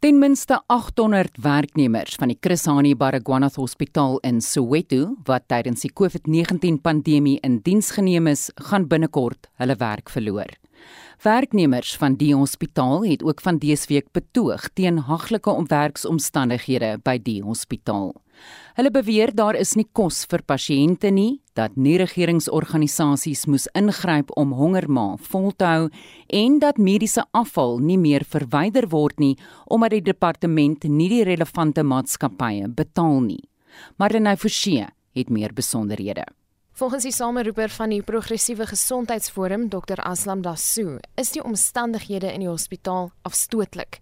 Ten minste 800 werknemers van die Chris Hani Baragwanath Hospitaal in Soweto wat tydens die COVID-19 pandemie in diens geneem is, gaan binnekort hulle werk verloor. Werknemers van die hospitaal het ook van dese week betoog teen haglike omwerksomstandighede by die hospitaal. Hulle beweer daar is nie kos vir pasiënte nie, dat nie regeringsorganisasies moes ingryp om hongerma vol te hou en dat mediese afval nie meer verwyder word nie omdat die departement nie die relevante maatskappye betaal nie. Marlenae Forsie het meer besonderhede. Volgens die sameroeper van die progressiewe gesondheidsforum, Dr Aslam Dasu, is die omstandighede in die hospitaal afstootlik.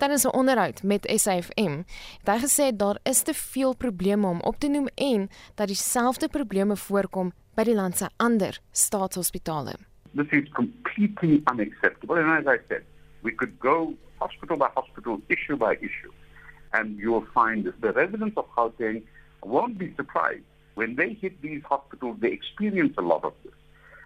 Tydens 'n onderhoud met SAFM, het hy gesê daar is te veel probleme om op te noem en dat dieselfde probleme voorkom by die land se ander staatshospitale. This is completely unacceptable and as I said, we could go hospital by hospital, issue by issue, and you will find that the residents of Gauteng won't be surprised when they hit these hospitals, they experience a lot of this.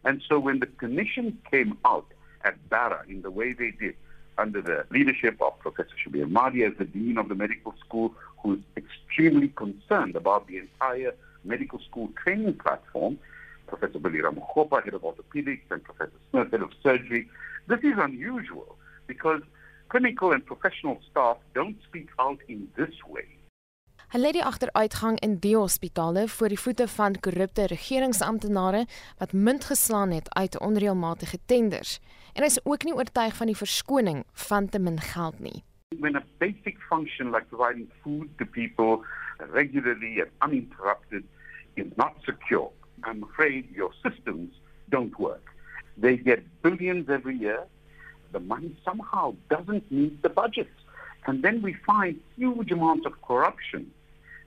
And so when the commission came out at Barra in the way they did, under the leadership of Professor Shabir Mahdi as the Dean of the Medical School, who's extremely concerned about the entire medical school training platform, Professor Balira Mukhopa, head of orthopedics, and Professor Smith, head of surgery. This is unusual because clinical and professional staff don't speak out in this way. Hulle lê die agteruitgang in die hospitale voor die voete van korrupte regeringsamptenare wat munt geslaan het uit onreëlmatige tenders. En is ook nie oortuig van die verskoning van te min geld nie. When a basic function like providing food to people regularly and uninterrupted is not secure, I'm afraid your systems don't work. They get billions every year. The money somehow doesn't meet the budget. And then we find huge amounts of corruption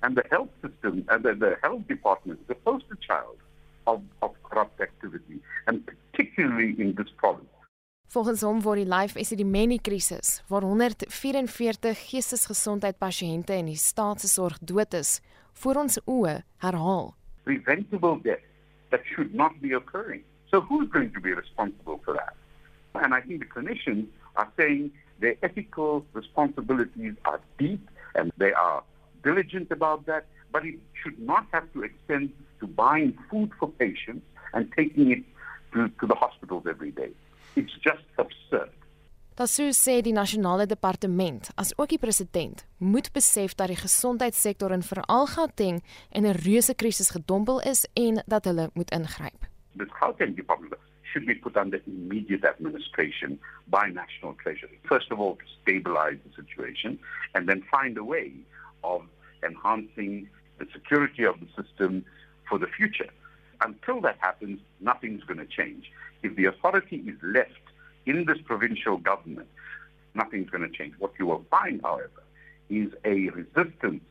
and the health system and the, the health department is the poster child of, of corrupt activity, and particularly in this province. Volgens hom word die life epidemie krisis waar 144 geestesgesondheidspasiënte in die staatsorg dood is voor ons oë herhaal. Preventable death that should not be occurring. So who's going to be responsible for that? And I think the clinicians are saying their ethical responsibilities are deep and they are diligent about that, but it should not have to extend to buying food for patients and taking it to, to the hospitals every day. It's just absurd. Dasu sê die nasionale departement, as ook die president, moet besef dat die gesondheidssektor in veral Gauteng in 'n reuse krisis gedompel is en dat hulle moet ingryp. The Gauteng department should be put under immediate administration by national treasury. First of all, to stabilize the situation and then find a way of enhancing the security of the system for the future. Until that happens, nothing's going to change. If the authority is left in this provincial government, nothing's going to change. What you will find, however, is a resistance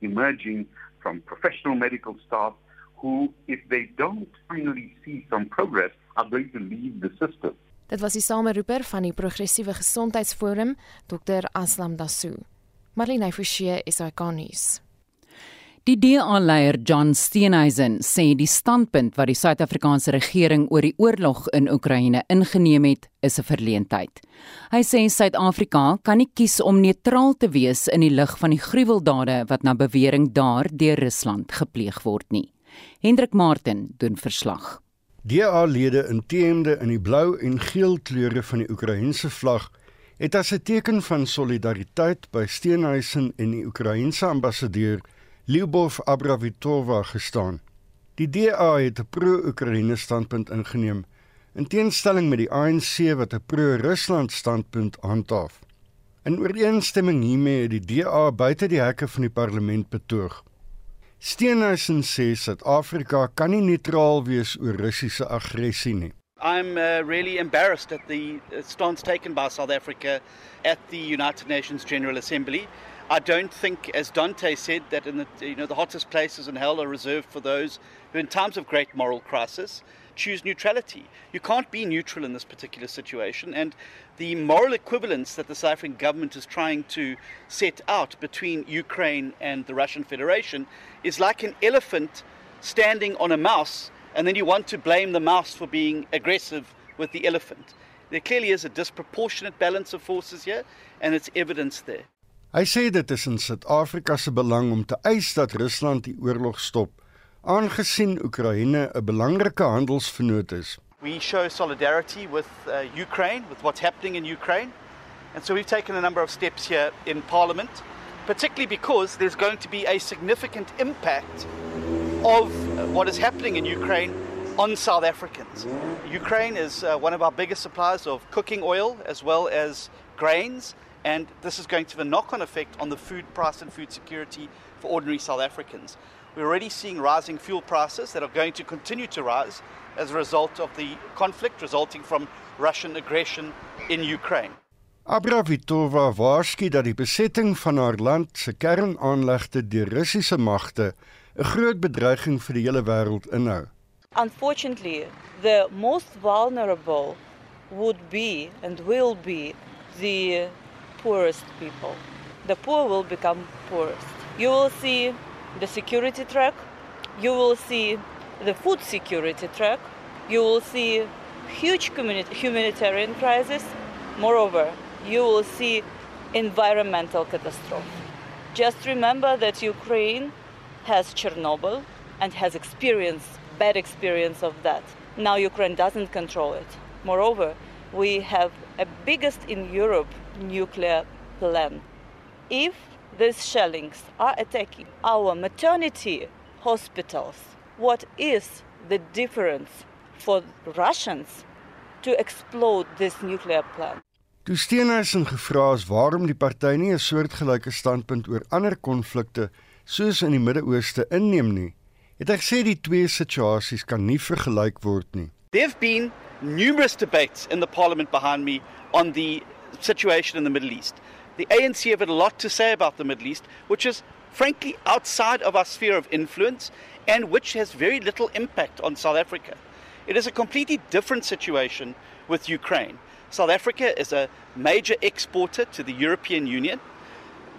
emerging from professional medical staff who, if they don't finally see some progress, are going to leave the system. Dit was die sameroeper van die progressiewe gesondheidsforum, Dr. Aslam Dasu. Marlene Forsie is ikonies. Die DA-leier John Steenhuisen sê die standpunt wat die Suid-Afrikaanse regering oor die oorlog in Oekraïne ingeneem het, is 'n verleentheid. Hy sê Suid-Afrika kan nie kies om neutraal te wees in die lig van die gruweldade wat na bewering daar deur Rusland gepleeg word nie. Hendrik Martin doen verslag. DA-lede in teende in die blou en geel kleure van die Oekraïense vlag het as 'n teken van solidariteit by Steenhuisen en die Oekraïense ambassadeur Lyubov Abravitova gestaan. Die DA het 'n pro-Oekraïne standpunt ingeneem in teenstelling met die ANC wat 'n pro-Rusland standpunt handhaaf. In ooreenstemming hiermee het die DA buite die hekke van die parlement betoog. Steenhuisen sê Suid-Afrika kan nie neutraal wees oor Russiese aggressie nie. I'm uh, really embarrassed at the uh, stance taken by South Africa at the United Nations General Assembly. I don't think, as Dante said, that in the you know the hottest places in hell are reserved for those who, in times of great moral crisis, choose neutrality. You can't be neutral in this particular situation, and the moral equivalence that the African government is trying to set out between Ukraine and the Russian Federation is like an elephant standing on a mouse and then you want to blame the mouse for being aggressive with the elephant. There clearly is a disproportionate balance of forces here, and it's evidence there. Hy sê dit is in Suid-Afrika se belang om te eis dat Rusland die oorlog stop, aangesien Oekraïne 'n belangrike handelsvernoot is. We show solidarity with uh, Ukraine, with what's happening in Ukraine. And so we've taken a number of steps here in Parliament, particularly because there's going to be a significant impact of what is happening in Ukraine on South Africans. Ukraine is uh, one of our biggest suppliers of cooking oil as well as grains, and this is going to have a knock on effect on the food price and food security for ordinary South Africans. We're already seeing rising fuel prices that are going to continue to rise as a result of the conflict resulting from Russian aggression in Ukraine. Abravitova waarsku dat die besetting van haar land se kernaanlegte deur Russiese magte 'n groot bedreiging vir die hele wêreld inhou. Unfortunately, the most vulnerable would be and will be the poorest people. The poor will become poorest. You will see the security track, you will see the food security track, you will see huge humanitarian crisis. Moreover, you will see environmental catastrophe. Just remember that Ukraine has Chernobyl and has experienced bad experience of that. Now Ukraine doesn't control it. Moreover, we have a biggest in Europe nuclear plant. If these shellings are attacking our maternity hospitals, what is the difference for Russians to explode this nuclear plant? Toe Steenhuisen gevra is waarom die party nie 'n soortgelyke standpunt oor ander konflikte soos in die Midde-Ooste inneem nie, het hy gesê die twee situasies kan nie vergelyk word nie. There've been numerous debates in the parliament behind me on the situation in the Middle East. The ANC have had a lot to say about the Middle East, which is frankly outside of our sphere of influence and which has very little impact on South Africa. It is a completely different situation with Ukraine. South Africa is a major exporter to the European Union.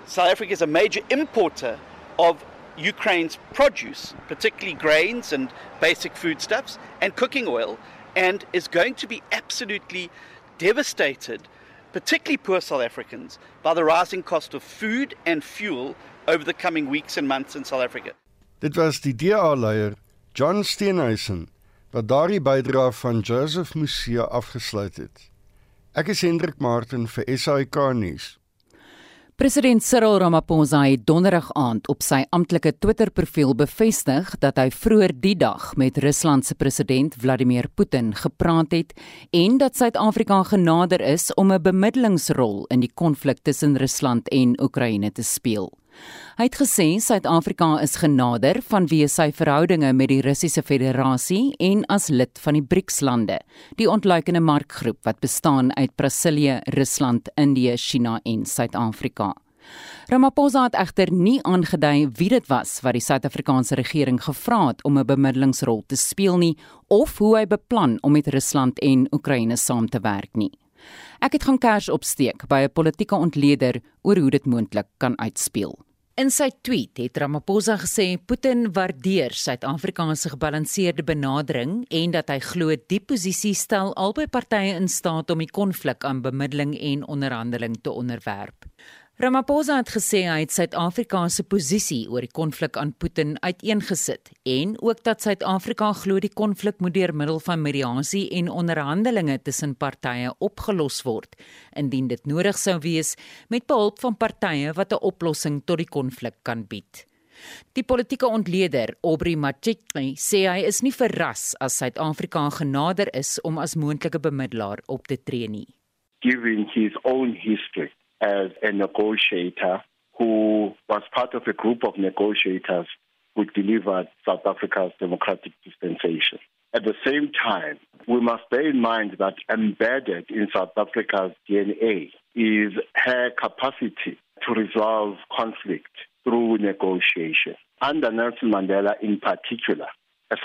South Africa is a major importer of Ukraine's produce, particularly grains and basic foodstuffs and cooking oil, and is going to be absolutely devastated, particularly poor South Africans, by the rising cost of food and fuel over the coming weeks and months in South Africa. Dit was die DA-leier John Steenhuisen wat daardie bydrae van Joseph Musia afgesluit het. Ek is Hendrik Martin vir SAK nuus. President Cyril Ramaphosa het donderdag aand op sy amptelike Twitter-profiel bevestig dat hy vroeër die dag met Rusland se president Vladimir Putin gepraat het en dat Suid-Afrika genader is om 'n bemiddelingsrol in die konflik tussen Rusland en Oekraïne te speel. Hy het gesê Suid-Afrika is genader vanweë sy verhoudinge met die Russiese Federasie en as lid van die BRICS-lande, die ontluikende markgroep wat bestaan uit Brasilië, Rusland, Indië, China en Suid-Afrika. Ramaphosa het egter nie aangedui wie dit was wat die Suid-Afrikaanse regering gevra het om 'n bemiddelingsrol te speel nie of hoe hy beplan om met Rusland en Oekraïne saam te werk nie. Ek het gaan kers opsteek by 'n politieke ontleder oor hoe dit moontlik kan uitspeel. In sy tweet het Ramaphosa gesê Putin waardeer Suid-Afrika se gebalanseerde benadering en dat hy glo die posisie stel albei partye in staat om die konflik aan bemiddeling en onderhandeling te onderwerp. Ramaphosa het gesê hy het Suid-Afrika se posisie oor die konflik aan Putin uiteengesit en ook dat Suid-Afrika glo die konflik moet deur middel van mediasie en onderhandelinge tussen partye opgelos word indien dit nodig sou wees met behulp van partye wat 'n oplossing tot die konflik kan bied. Die politieke ontleder, Aubrey Machete, sê hy is nie verras as Suid-Afrika genader is om as moontlike bemiddelaar op te tree nie. Given his own history as a negotiator who was part of a group of negotiators who delivered South Africa's democratic dispensation. At the same time, we must bear in mind that embedded in South Africa's DNA is her capacity to resolve conflict through negotiation. Under Nelson Mandela in particular,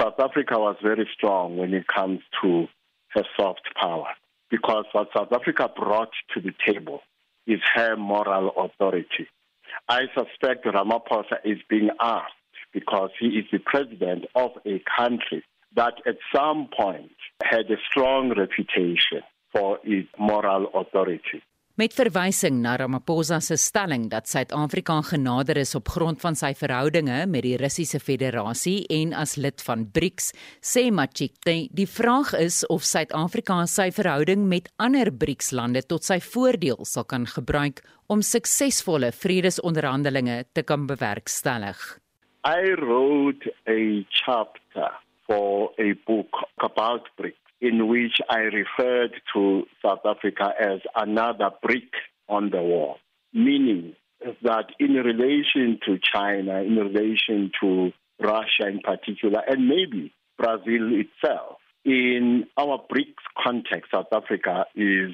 South Africa was very strong when it comes to her soft power because what South Africa brought to the table is her moral authority. I suspect Ramaphosa is being asked because he is the president of a country that at some point had a strong reputation for its moral authority. Met verwysing na Ramaphosa se stelling dat Suid-Afrika genader is op grond van sy verhoudinge met die Russiese Federasie en as lid van BRICS, sê Machikte, die vraag is of Suid-Afrika sy verhouding met ander BRICS-lande tot sy voordeel sal kan gebruik om suksesvolle vredesonderhandelinge te kan bewerkstellig. I wrote a chapter for a book about BRICS in which I referred to South Africa as another brick on the wall, meaning that in relation to China, in relation to Russia in particular, and maybe Brazil itself, in our BRICS context, South Africa is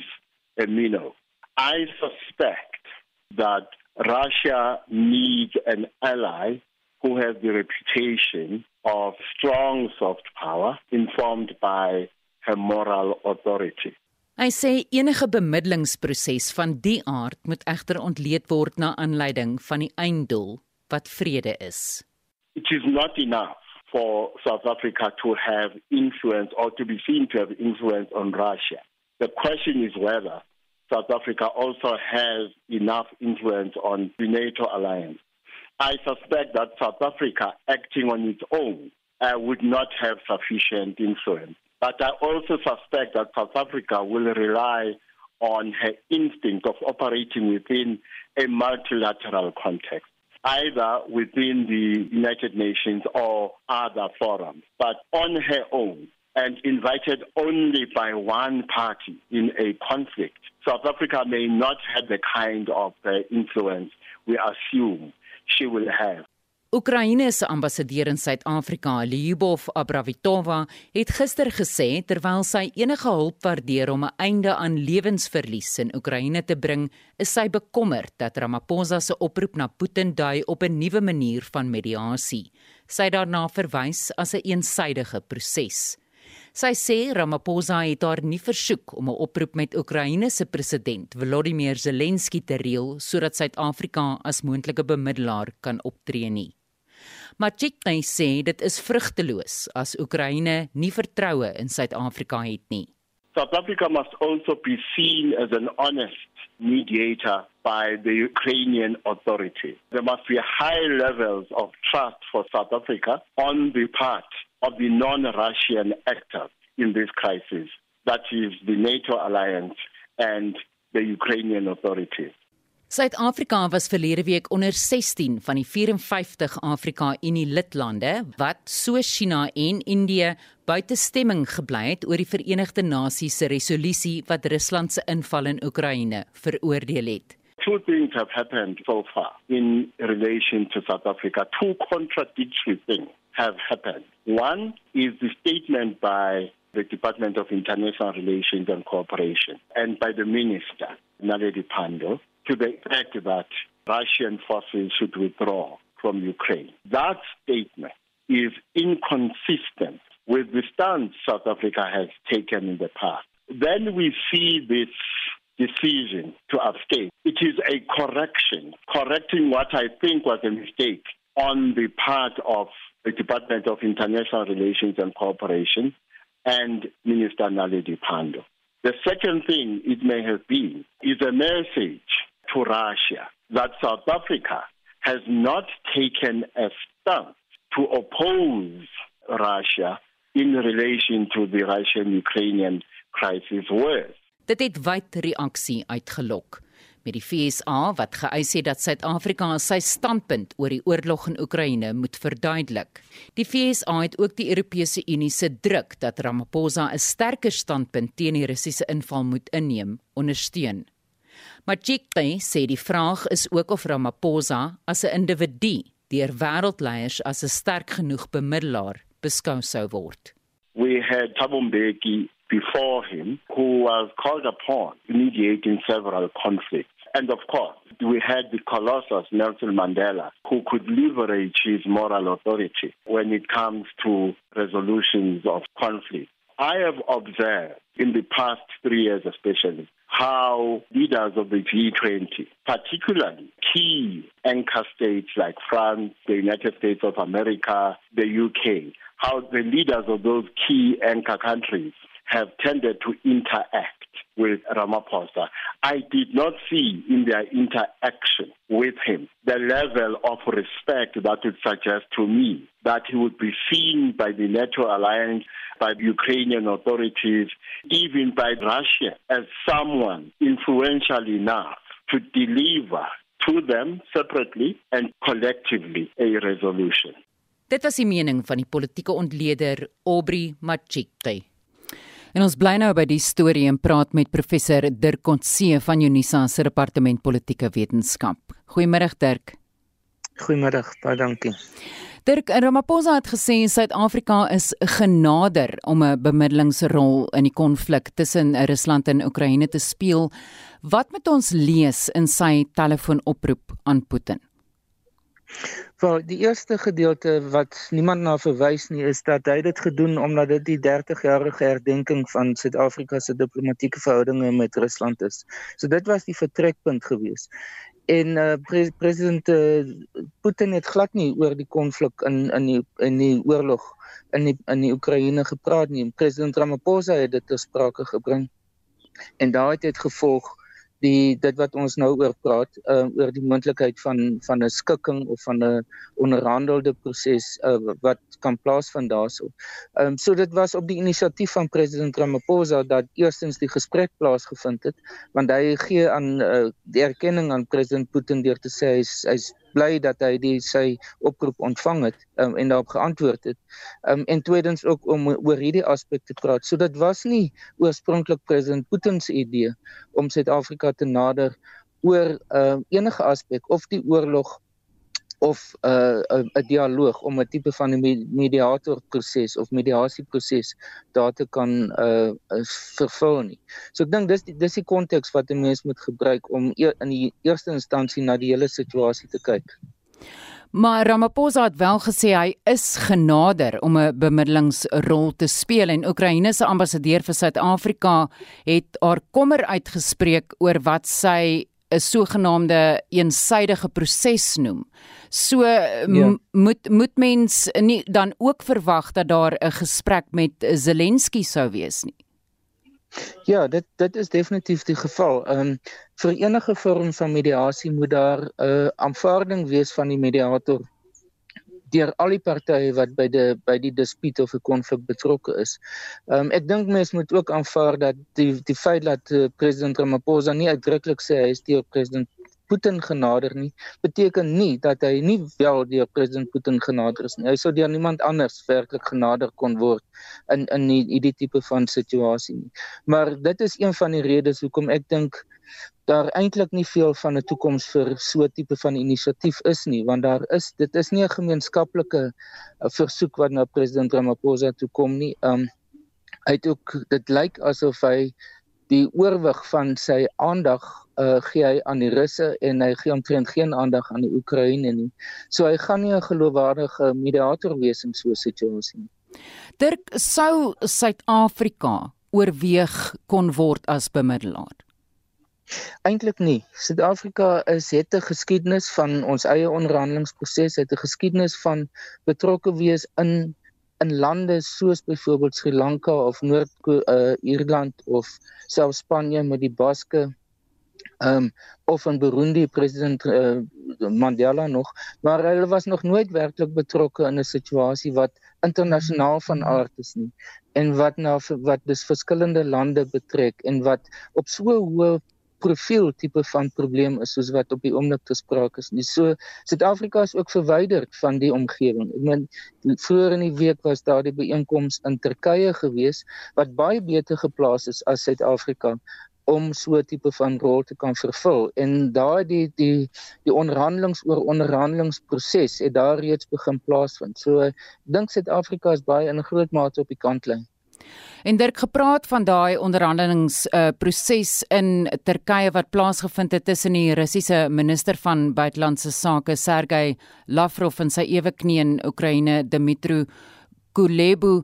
a minnow. I suspect that Russia needs an ally who has the reputation of strong soft power informed by her moral authority. Hy sê enige bemiddelingsproses van die aard moet egter ontleed word na aanleiding van die einddoel wat vrede is. It is not enough for South Africa to have influence or to be seen to have influence on Russia. The question is whether South Africa also has enough influence on the NATO alliance. I suspect that South Africa acting on its own uh, would not have sufficient influence. But I also suspect that South Africa will rely on her instinct of operating within a multilateral context, either within the United Nations or other forums, but on her own and invited only by one party in a conflict. South Africa may not have the kind of uh, influence we assume she will have. Oekraïne se ambassadeur in Suid-Afrika, Lyubov Abravitova, het gister gesê terwyl sy enige hulp waardeer om 'n einde aan lewensverlies in Oekraïne te bring, is sy bekommerd dat Ramaphosa se oproep na Putin dui op 'n nuwe manier van mediasie. Sy het daarna verwys as 'n een eensidedige proses. Sy sê Ramaphosa het haar nie versoek om 'n oproep met Oekraïne se president Volodymyr Zelensky te reël sodat Suid-Afrika as moontlike bemiddelaar kan optree nie. Maar Chikney sê dit is vrugteloos as Oekraïne nie vertroue in Suid-Afrika het nie. South Africa must also be seen as an honest mediator by the Ukrainian authority. There must be high levels of trust for South Africa on the part of the non-Russian actors in this crisis. That is the NATO alliance and the Ukrainian authorities. Suid-Afrika was verlede week onder 16 van die 54 Afrika Unie lidlande wat soos China en Indië buite stemming gebly het oor die Verenigde Nasies se resolusie wat Rusland se inval in Oekraïne veroordeel het. Two things have happened so far in relation to South Africa. Two contradictory things have happened. One is the statement by the Department of International Relations and Cooperation and by the Minister, Naledi Pandor, to the fact that Russian forces should withdraw from Ukraine. That statement is inconsistent with the stance South Africa has taken in the past. Then we see this decision to abstain. It is a correction, correcting what I think was a mistake on the part of the Department of International Relations and Cooperation and Minister Naledi Pando. The second thing it may have been is a message to Russia that South Africa has not taken a stance to oppose Russia in relation to the Russian-Ukrainian crisis worse. Dit het wyd reaksie uitgelok met die FSA wat geëis het dat Suid-Afrika sy standpunt oor die oorlog in Oekraïne moet verduidelik. Die FSA het ook die Europese Unie se druk dat Ramaphosa 'n sterker standpunt teen die Russiese inval moet inneem, ondersteun. Machikte sê die vraag is ook of Ramaphosa as 'n individu deur wêreldleiers as 'n sterk genoeg bemiddelaar beskou sou word. We had Thabo Mbeki before him who was called upon to mediate in several conflicts. And of course, we had the colossus Nelson Mandela who could leverage his moral authority when it comes to resolutions of conflict. I have observed in the past three years, especially, how leaders of the G20, particularly key anchor states like France, the United States of America, the UK, how the leaders of those key anchor countries have tended to interact with Ramaphosa. I did not see in their interaction with him the level of respect that would suggest to me that he would be seen by the NATO alliance, by the Ukrainian authorities, even by Russia as someone influential enough to deliver to them separately and collectively a resolution. Dit was die mening van die politieke ontleder Aubrey Machite. En ons bly nou by die storie en praat met professor Dirk Coetzee van Unisa se departement politieke wetenskap. Goeiemôre Dirk. Goeiemôre, baie dankie. Dirk Ramaphosa het gesê Suid-Afrika is genader om 'n bemiddelingsrol in die konflik tussen Rusland en Oekraïne te speel. Wat moet ons lees in sy telefoonoproep aan Putin? Wel, die eerste gedeelte wat niemand na verwys nie is dat hy dit gedoen omdat dit die 30-jarige herdenking van Suid-Afrika se diplomatieke verhoudinge met Rusland is. So dit was die vertrekpunt gewees. En uh, pre president uh, Putin het glad nie oor die konflik in in die in die oorlog in die in die Oekraïne gepraat nie. President Ramaphosa het dit ter sprake gebring. En daai het gevolg die dit wat ons nou oor praat uh, oor die moontlikheid van van 'n skikking of van 'n onderhandelde proses uh, wat kan plaasvind daarso. Ehm um, so dit was op die inisiatief van president Ramaphosa dat eerstens die gesprek plaasgevind het want hy gee aan uh, die erkenning aan president Putin deur te sê hy's hy's bly dat hy die sy oproep ontvang het um, en daarop geantwoord het. Um, en tweedens ook om oor hierdie aspek te praat. So dit was nie oorspronklik president Putin se idee om Suid-Afrika te nader oor uh, enige aspek of die oorlog of 'n uh, 'n dialoog om 'n tipe van 'n mediator proses of mediasie proses daar te kan uh vervul nie. So ek dink dis die, dis die konteks wat 'n mens moet gebruik om e in die eerste instansie na die hele situasie te kyk. Maar Ramaphosa het wel gesê hy is genader om 'n bemiddelingsrol te speel en Oekraïne se ambassadeur vir Suid-Afrika het haar kommer uitgespreek oor wat sy 'n sogenaamde eensydige proses noem. So ja. moet moet mens nie dan ook verwag dat daar 'n gesprek met Zelensky sou wees nie. Ja, dit dit is definitief die geval. Ehm um, vir enige vorm van mediasie moet daar 'n uh, aanvaarding wees van die mediator deur al die partye wat by die by die dispuut of 'n konflik betrokke is. Ehm um, ek dink mense moet ook aanvaar dat die die feit dat uh, president Ramaphosa nie uitdruklik sê hy is deur president Putin genader nie, beteken nie dat hy nie wel deur president Putin genader is nie. Hy sou deur niemand anders werklik genader kon word in in hierdie tipe van situasie nie. Maar dit is een van die redes hoekom ek dink daar eintlik nie veel van 'n toekoms vir so 'n tipe van inisiatief is nie, want daar is dit is nie 'n gemeenskaplike uh, versoek wat na president Ramaphosa toe kom nie. Um hy het ook dit lyk asof hy die oorwig van sy aandag uh, gee hy aan die Russe en hy gee omtrent geen aandag aan die Oekraïne nie. So hy gaan nie 'n geloofwaardige mediator wees in so 'n situasie nie. Dirk sou Suid-Afrika oorweeg kon word as bemiddelaar. Eintlik nie. Suid-Afrika is het 'n geskiedenis van ons eie onderhandelingsproses, het 'n geskiedenis van betrokke wees in in lande soos byvoorbeeld Sri Lanka of Noord-Ierland uh, of selfs Spanje met die Baske um of in Burundi president uh, Mandela nog maar hulle was nog nooit werklik betrokke in 'n situasie wat internasionaal van aard is nie en wat na wat dis verskillende lande betrek en wat op so hoë profiel tipe van probleem is soos wat op die oomblik te sprake is. Nie so Suid-Afrika is ook verwyderd van die omgewing. Ek meen vroeër in die week was daar die byeenkoms in Turkye gewees wat baie beter geplaas is as Suid-Afrika om so 'n tipe van rol te kan vervul en daai die die die onderhandelings oor onderhandelingsproses het daar reeds begin plaasvind. So ek dink Suid-Afrika is baie in 'n groot mate op die kantlyn. En Dirk gepraat van daai onderhandelings uh, proses in Turkye wat plaasgevind het tussen die Russiese minister van buitelandse sake Sergey Lavrov en sy eweknie in Oekraïne Dmytro Kuleba.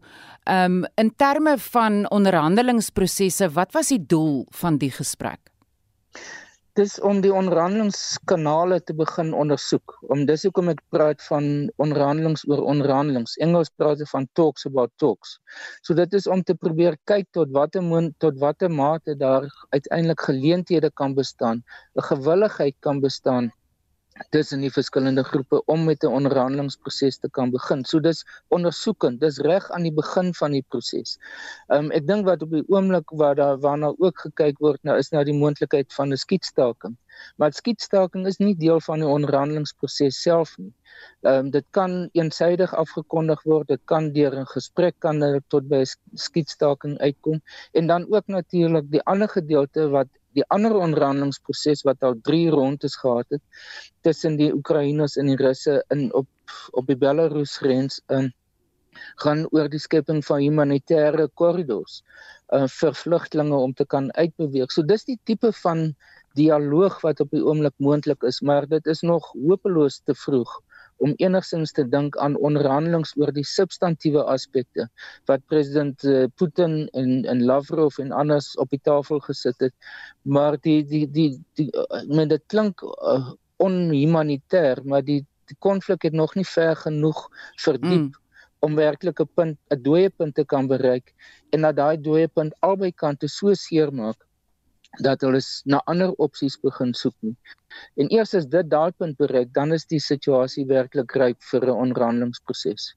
Um in terme van onderhandelingsprosesse, wat was die doel van die gesprek? Dis om die onderhandelingskanale te begin ondersoek. Om dis hoekom ek praat van onderhandelings oor onderhandelings. Engels praat van talks about talks. So dit is om te probeer kyk tot watter tot watter mate daar uiteindelik geleenthede kan bestaan, 'n gewilligheid kan bestaan tussen die verskillende groepe om met 'n onderhandelingsproses te kan begin. So dis ondersoekend, dis reg aan die begin van die proses. Ehm um, ek dink wat op die oomblik waar daar waarna ook gekyk word nou is nou die moontlikheid van 'n skietstaking. Maar skietstaking is nie deel van die onderhandelingsproses self nie. Ehm um, dit kan eensydig afgekondig word, dit kan deur 'n gesprek kan tot by skietstaking uitkom en dan ook natuurlik die ander gedeelte wat die ander onderhandelingsproses wat al 3 rondes gehad het tussen die Oekraïners en die Russe in op op die Belarus grens in gaan oor die skepping van humanitêre korridors uh, vir vlugtelinge om te kan uitbeweeg. So dis die tipe van dialoog wat op die oomblik moontlik is, maar dit is nog hopeloos te vroeg om enigsins te dink aan onderhandelings oor die substantiëre aspekte wat president uh, Putin en en Lavrov en anders op die tafel gesit het maar die die die die uh, men dit klink uh, onhumanitêr maar die die konflik het nog nie ver genoeg verdiep mm. om werklik 'n punt 'n dooie punt te kan bereik en dat daai dooie punt albei kante so seer maak dat hulle na ander opsies begin soek nie. En eers as dit daai punt bereik, dan is die situasie werklik ryp vir 'n onderhandelingsproses.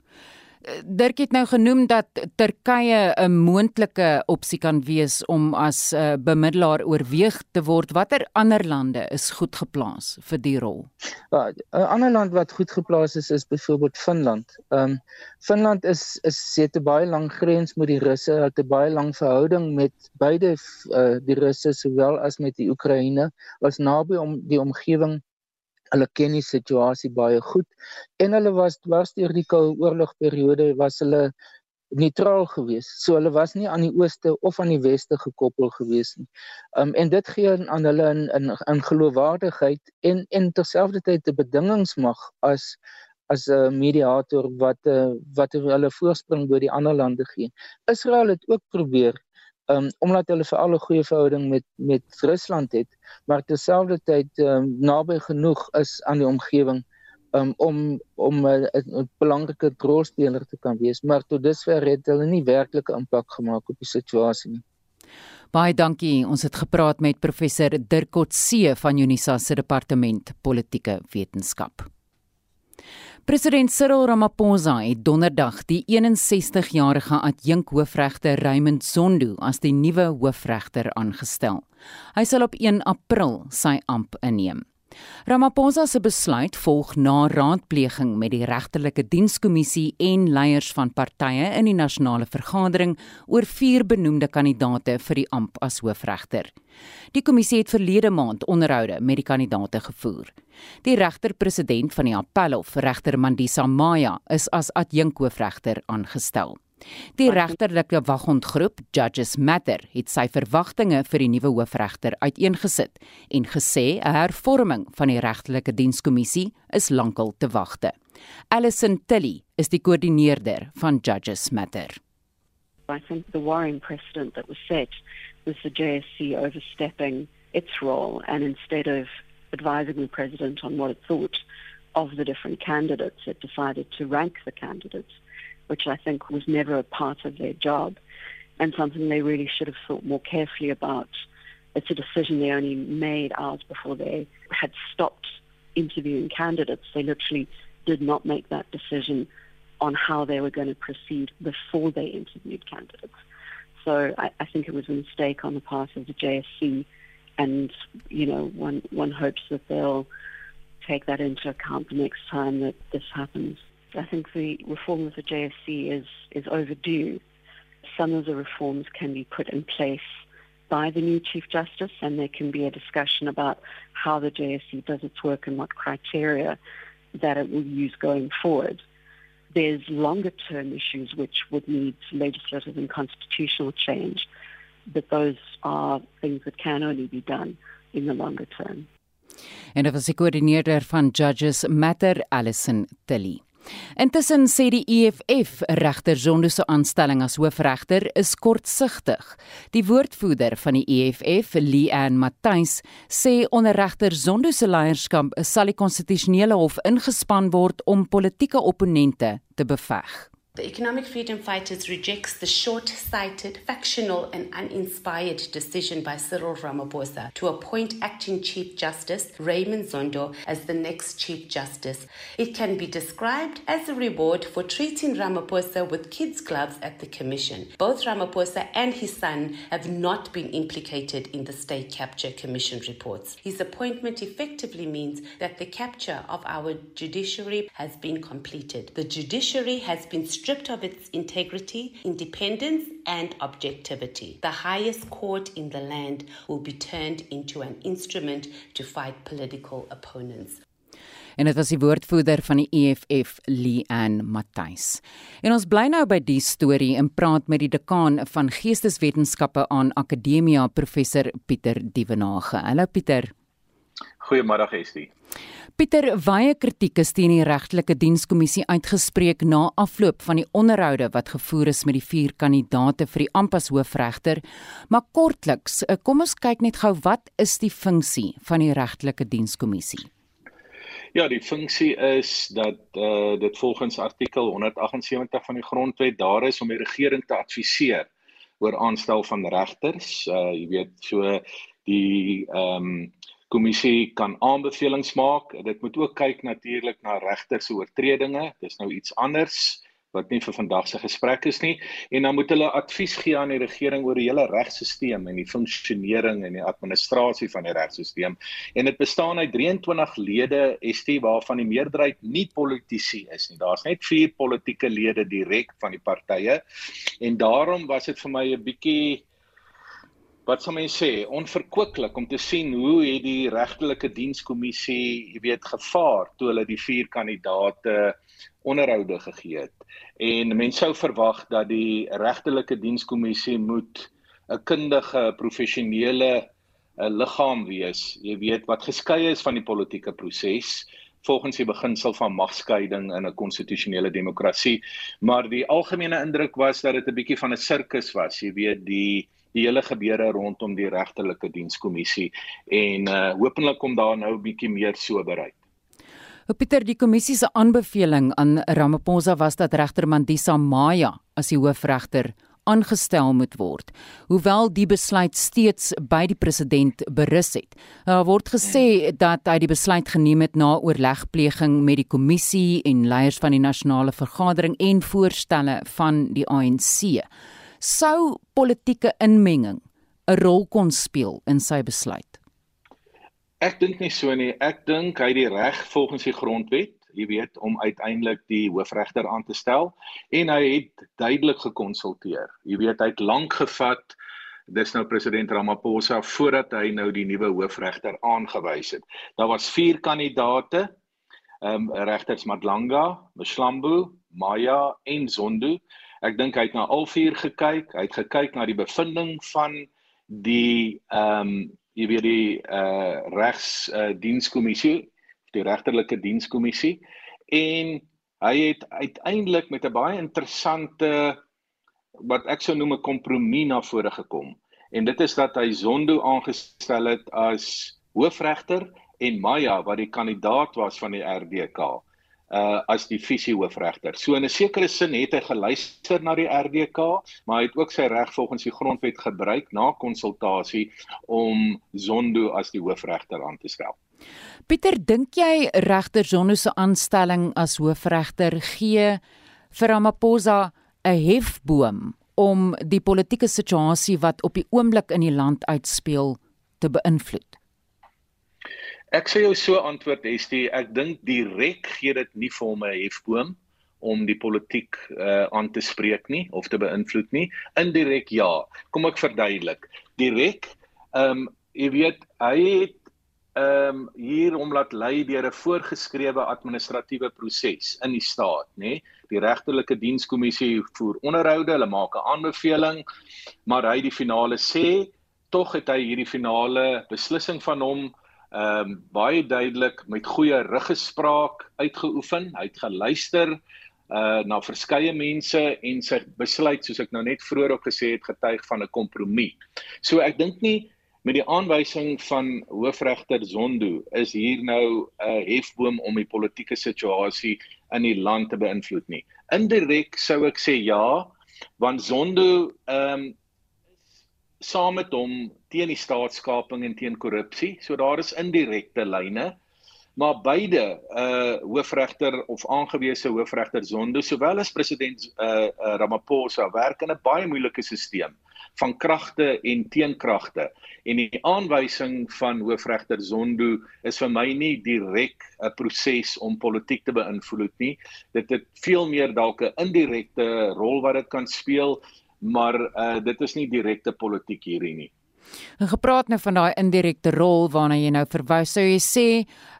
Dirk het nou genoem dat Turkye 'n moontlike opsie kan wees om as 'n uh, bemiddelaar oorweeg te word. Watter ander lande is goed geplaas vir die rol? Ja, 'n ander land wat goed geplaas is is byvoorbeeld Finland. Ehm um, Finland is is het 'n baie lang grens met die Russe, het 'n baie lang verhouding met beide uh, die Russe sowel as met die Oekraïne, was naby om die omgewing Hulle ken die situasie baie goed en hulle was dwars deur die koue oorlogperiode was hulle neutraal geweest. So hulle was nie aan die ooste of aan die weste gekoppel geweest nie. Um en dit gee aan hulle in in, in geloofwaardigheid en en terselfdertyd 'n bedingingsmag as as 'n mediator wat uh, wat hulle voorspring bo die ander lande gee. Israel het ook probeer um, omdat hulle vir alle goeie verhouding met met Rusland het, maar terselfdertyd um, naby genoeg is aan die omgewing um, om om 'n belangrike rolspeler te kan wees, maar tot dusver het hulle nie werklike impak gemaak op die situasie nie. Baie dankie. Ons het gepraat met professor Dirk Kotse van Unisa se departement politieke wetenskap. President Cyril Ramaphosa het donderdag die 61-jarige adjunkhoofregter Raymond Zondo as die nuwe hoofregter aangestel. Hy sal op 1 April sy amp inneem. Ramaphosa se besluit volg na raadpleging met die regterlike dienskommissie en leiers van partye in die nasionale vergadering oor vier benoemde kandidaate vir die amp as hoofregter. Die kommissie het verlede maand onderhoude met die kandidaate gevoer. Die regter-president van die Appelhof, regter Mandisa Maya, is as adjunkhoofregter aangestel. Die regterlike wagondgroep Judges Matter het sy verwagtinge vir die nuwe hoofregter uiteengesit en gesê 'n hervorming van die regtelike dienskommissie is lankal te wagte. Alison Tilly is die koördineerder van Judges Matter. I think the worrying precedent that was set was the JSC overstepping its role and instead of advising the president on what it thought of the different candidates, it decided to rank the candidates. Which I think was never a part of their job and something they really should have thought more carefully about. It's a decision they only made hours before they had stopped interviewing candidates. They literally did not make that decision on how they were going to proceed before they interviewed candidates. So I, I think it was a mistake on the part of the JSC, and you know, one one hopes that they'll take that into account the next time that this happens. I think the reform of the JSC is, is overdue. Some of the reforms can be put in place by the new Chief Justice, and there can be a discussion about how the JSC does its work and what criteria that it will use going forward. There's longer term issues which would need legislative and constitutional change, but those are things that can only be done in the longer term. En dit was die koördineerder Judges Matter Allison Tilly. Intussen sê die EFF regter Zondo se aanstelling as hoofregter is kortsigtig. Die woordvoerder van die EFF, Leanne Matthys, sê onder regter Zondo se leierskap sal die konstitusionele hof ingespan word om politieke opponente te beveg. The Economic Freedom Fighters rejects the short-sighted, factional and uninspired decision by Cyril Ramaphosa to appoint acting Chief Justice Raymond Zondo as the next Chief Justice. It can be described as a reward for treating Ramaphosa with kids' gloves at the Commission. Both Ramaphosa and his son have not been implicated in the State Capture Commission reports. His appointment effectively means that the capture of our judiciary has been completed. The judiciary has been stripped of its integrity, independence, and objectivity. The highest court in the land will be turned into an instrument to fight political opponents. En dit was die woordvoerder van die EFF, Leanne Matthys. En ons bly nou by die storie en praat met die dekaan van Geesteswetenskappe aan Akademia, professor Pieter Dievenage. Hallo Pieter. Goeiemôre Estie. Pieter, baie kritiek is teen die regtelike dienskommissie uitgespreek na afloop van die onderhoude wat gevoer is met die vier kandidaate vir die ampas hoofregter. Maar kortliks, eh, kom ons kyk net gou wat is die funksie van die regtelike dienskommissie? Ja, die funksie is dat eh uh, dit volgens artikel 178 van die grondwet daar is om die regering te adviseer oor aanstel van regters. Eh uh, jy weet, so die ehm um, kommissie kan aanbevelings maak. Dit moet ook kyk natuurlik na regter se oortredinge. Dis nou iets anders wat nie vir vandag se gesprek is nie en dan moet hulle advies gee aan die regering oor die hele regstelsel en die funksionering en die administrasie van die regstelsel en dit bestaan uit 23 lede ST waarvan die meerderheid nie politici is nie daar's net 4 politieke lede direk van die partye en daarom was dit vir my 'n bietjie wat sal mense sê onverkooklik om te sien hoe het die regtelike dienskommissie, jy weet, gevaar toe hulle die vier kandidaate onderhoude gegee het. En mense sou verwag dat die regtelike dienskommissie moet 'n kundige, professionele 'n liggaam wees, jy weet, wat geskei is van die politieke proses volgens die beginsel van magskeiding in 'n konstitusionele demokrasie, maar die algemene indruk was dat dit 'n bietjie van 'n sirkus was, jy weet, die die hele gebeure rondom die regtelike dienskommissie en uh hopelik kom daar nou 'n bietjie meer soberheid. Pieter, die kommissie se aanbeveling aan Ramaphosa was dat regter Mandisa Maya as die hoofregter aangestel moet word. Hoewel die besluit steeds by die president berus het. Daar word gesê dat hy die besluit geneem het na oorlegpleging met die kommissie en leiers van die nasionale vergadering en voorstelle van die ANC sou politieke inmenging 'n rol kon speel in sy besluit? Ek dink nie so nie. Ek dink hy het die reg volgens die grondwet, jy weet, om uiteindelik die hoofregter aan te stel en hy het duidelik gekonsulteer. Jy weet, hy het lank gevat dis nou president Ramaphosa voordat hy nou die nuwe hoofregter aangewys het. Daar was 4 kandidate. Ehm um, regters Madlanga, Mshlambu, Maya en Zondo. Ek dink hy het na al vier gekyk. Hy het gekyk na die bevinding van die ehm um, jy weet die uh regs uh dienskommissie, die regterlike dienskommissie en hy het uiteindelik met 'n baie interessante wat ek sou noem 'n kompromie na vore gekom. En dit is dat hy Zondo aangestel het as hoofregter en Maya wat die kandidaat was van die RDK uh as die visie hoofregter. So in 'n sekere sin het hy geluister na die RDK, maar hy het ook sy reg volgens die grondwet gebruik na konsultasie om Zondo as die hoofregter aan te stel. Pieter, dink jy regter Zondo se aanstelling as hoofregter gee vir Ramaphosa 'n hefboom om die politieke situasie wat op die oomblik in die land uitspeel te beïnvloed? Ek sê jou so antwoord Estie, ek dink direk gee dit nie vir hom 'n hefboom om die politiek uh, aan te spreek nie of te beïnvloed nie. Indirek ja. Kom ek verduidelik. Direk, ehm um, jy weet, hy het ehm um, hier om laat lei deur 'n voorgeskrewe administratiewe proses in die staat, nê? Die regterlike dienskommissie voer onderhoude, hulle maak 'n aanbeveling, maar hy die finale sê, tog het hy hierdie finale beslissing van hom ehm um, baie duidelik met goeie ruggespraak uitgeoefen. Hy het geluister uh na verskeie mense en sy besluit soos ek nou net vroeër ook gesê het getuig van 'n kompromie. So ek dink nie met die aanwysing van hoofregter Zondo is hier nou 'n hefboom om die politieke situasie in die land te beïnvloed nie. Indirek sou ek sê ja, want Zondo ehm um, saam met hom teen die staatskaping en teen korrupsie. So daar is indirekte lyne. Maar beide uh hoofregter of aangewese hoofregter Zondo sowel as president uh, uh Ramaphosa werk in 'n baie moeilike stelsel van kragte en teenkragte. En die aanwysing van hoofregter Zondo is vir my nie direk 'n proses om politiek te beïnvloed nie. Dit het veel meer dalk 'n indirekte rol wat dit kan speel maar uh, dit is nie direkte politiek hierdie nie. En gepraat nou van daai indirekte rol waarna jy nou verwys, sou jy sê